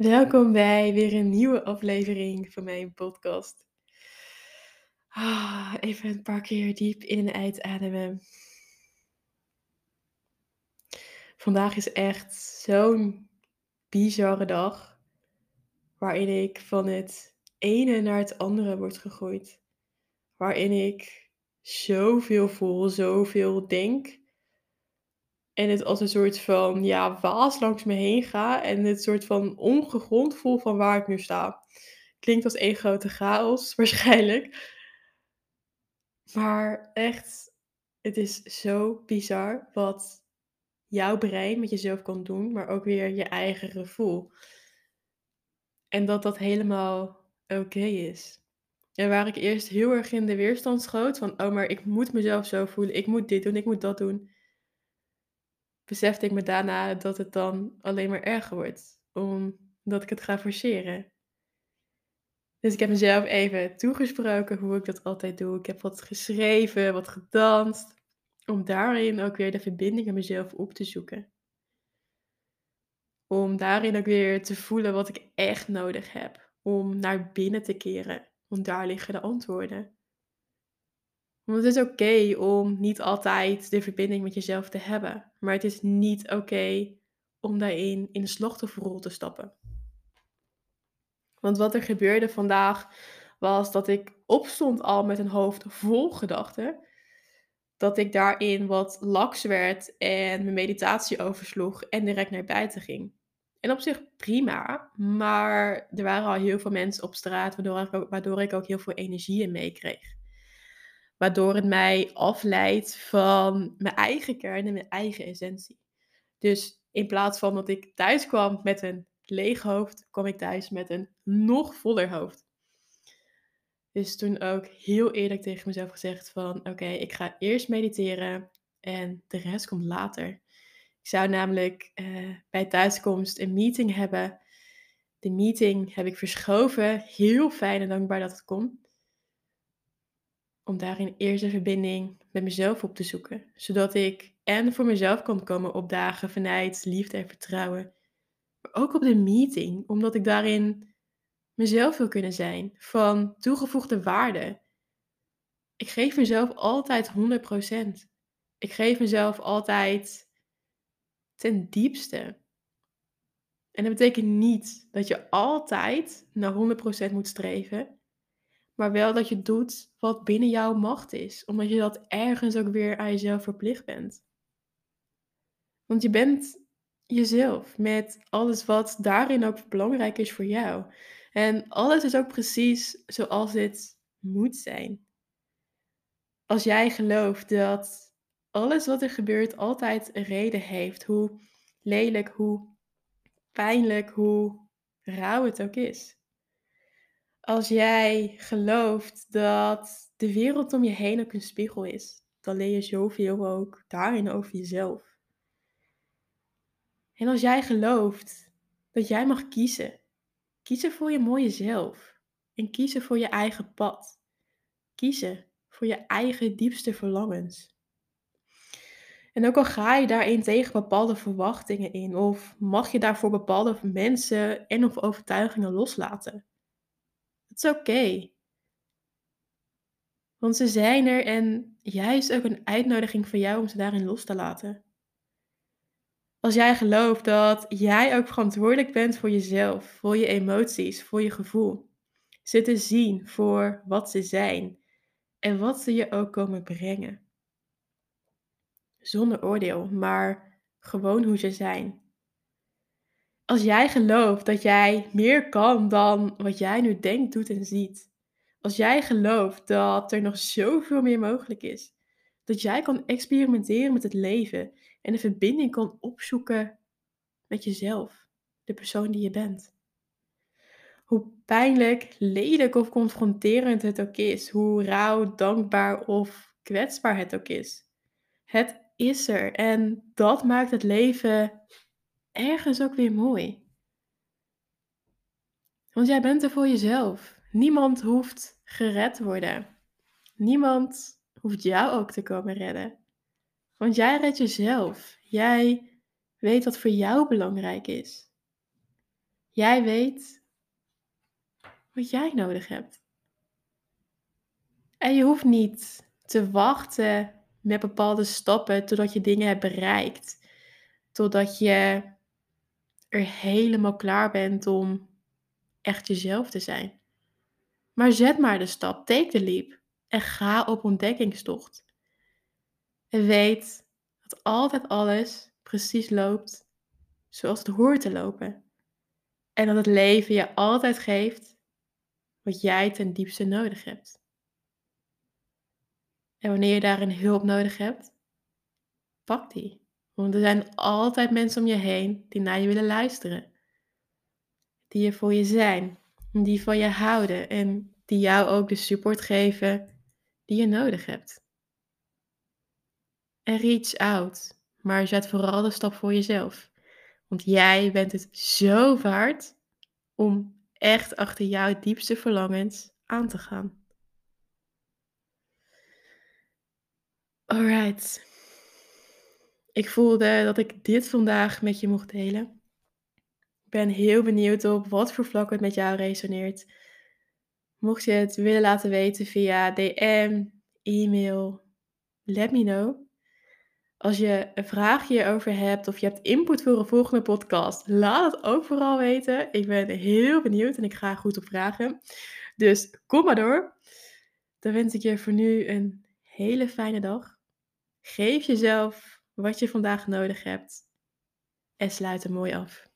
Welkom bij weer een nieuwe aflevering van mijn podcast. Ah, even een paar keer diep in en uitademen. Vandaag is echt zo'n bizarre dag. Waarin ik van het ene naar het andere word gegooid. Waarin ik zoveel voel, zoveel denk. En het als een soort van ja, waas langs me heen ga. En het soort van ongegrond voel van waar ik nu sta. Klinkt als één grote chaos, waarschijnlijk. Maar echt, het is zo bizar wat jouw brein met jezelf kan doen, maar ook weer je eigen gevoel. En dat dat helemaal oké is. En waar ik eerst heel erg in de weerstand schoot van, oh maar ik moet mezelf zo voelen, ik moet dit doen, ik moet dat doen. Besefte ik me daarna dat het dan alleen maar erger wordt, omdat ik het ga forceren. Dus ik heb mezelf even toegesproken hoe ik dat altijd doe. Ik heb wat geschreven, wat gedanst. Om daarin ook weer de verbinding met mezelf op te zoeken. Om daarin ook weer te voelen wat ik echt nodig heb. Om naar binnen te keren. Want daar liggen de antwoorden. Want het is oké om niet altijd de verbinding met jezelf te hebben. Maar het is niet oké om daarin in de slachtofferrol te stappen. Want wat er gebeurde vandaag was dat ik opstond al met een hoofd vol gedachten. Dat ik daarin wat laks werd en mijn meditatie oversloeg en direct naar buiten ging. En op zich prima, maar er waren al heel veel mensen op straat, waardoor ik ook, waardoor ik ook heel veel energie in meekreeg. Waardoor het mij afleidt van mijn eigen kern en mijn eigen essentie. Dus in plaats van dat ik thuis kwam met een leeg hoofd, kwam ik thuis met een nog voller hoofd. Dus toen ook heel eerlijk tegen mezelf gezegd van oké, ik ga eerst mediteren en de rest komt later. Ik zou namelijk uh, bij thuiskomst een meeting hebben. De meeting heb ik verschoven. Heel fijn en dankbaar dat het kon. Om daarin eerst een verbinding met mezelf op te zoeken. Zodat ik en voor mezelf kon komen opdagen vanuit liefde en vertrouwen. Maar ook op de meeting, omdat ik daarin mezelf wil kunnen zijn, van toegevoegde waarde. Ik geef mezelf altijd 100%. Ik geef mezelf altijd ten diepste. En dat betekent niet dat je altijd naar 100% moet streven, maar wel dat je doet wat binnen jouw macht is, omdat je dat ergens ook weer aan jezelf verplicht bent. Want je bent jezelf met alles wat daarin ook belangrijk is voor jou. En alles is ook precies zoals dit moet zijn. Als jij gelooft dat alles wat er gebeurt altijd een reden heeft, hoe lelijk, hoe pijnlijk, hoe rauw het ook is. Als jij gelooft dat de wereld om je heen ook een spiegel is, dan leer je zoveel ook daarin over jezelf. En als jij gelooft dat jij mag kiezen Kiezen voor je mooie zelf. En kiezen voor je eigen pad. Kiezen voor je eigen diepste verlangens. En ook al ga je daarin tegen bepaalde verwachtingen in, of mag je daarvoor bepaalde mensen en of overtuigingen loslaten. Het is oké. Want ze zijn er en juist ook een uitnodiging voor jou om ze daarin los te laten. Als jij gelooft dat jij ook verantwoordelijk bent voor jezelf, voor je emoties, voor je gevoel. Ze te zien voor wat ze zijn en wat ze je ook komen brengen. Zonder oordeel, maar gewoon hoe ze zijn. Als jij gelooft dat jij meer kan dan wat jij nu denkt, doet en ziet. Als jij gelooft dat er nog zoveel meer mogelijk is. Dat jij kan experimenteren met het leven en een verbinding kan opzoeken met jezelf, de persoon die je bent. Hoe pijnlijk, lelijk of confronterend het ook is, hoe rauw, dankbaar of kwetsbaar het ook is. Het is er en dat maakt het leven ergens ook weer mooi. Want jij bent er voor jezelf. Niemand hoeft gered worden. Niemand hoeft jou ook te komen redden. Want jij redt jezelf. Jij weet wat voor jou belangrijk is. Jij weet wat jij nodig hebt. En je hoeft niet te wachten met bepaalde stappen totdat je dingen hebt bereikt. Totdat je er helemaal klaar bent om echt jezelf te zijn. Maar zet maar de stap, take the leap en ga op ontdekkingstocht. En weet dat altijd alles precies loopt zoals het hoort te lopen. En dat het leven je altijd geeft wat jij ten diepste nodig hebt. En wanneer je daarin hulp nodig hebt, pak die. Want er zijn altijd mensen om je heen die naar je willen luisteren. Die er voor je zijn, die van je houden en die jou ook de support geven die je nodig hebt. En reach out, maar zet vooral de stap voor jezelf. Want jij bent het zo waard om echt achter jouw diepste verlangens aan te gaan. Alright. Ik voelde dat ik dit vandaag met je mocht delen. Ik ben heel benieuwd op wat voor vlak het met jou resoneert. Mocht je het willen laten weten via DM, e-mail, let me know. Als je een vraag hierover hebt of je hebt input voor een volgende podcast, laat het ook vooral weten. Ik ben heel benieuwd en ik ga goed op vragen. Dus kom maar door. Dan wens ik je voor nu een hele fijne dag. Geef jezelf wat je vandaag nodig hebt en sluit er mooi af.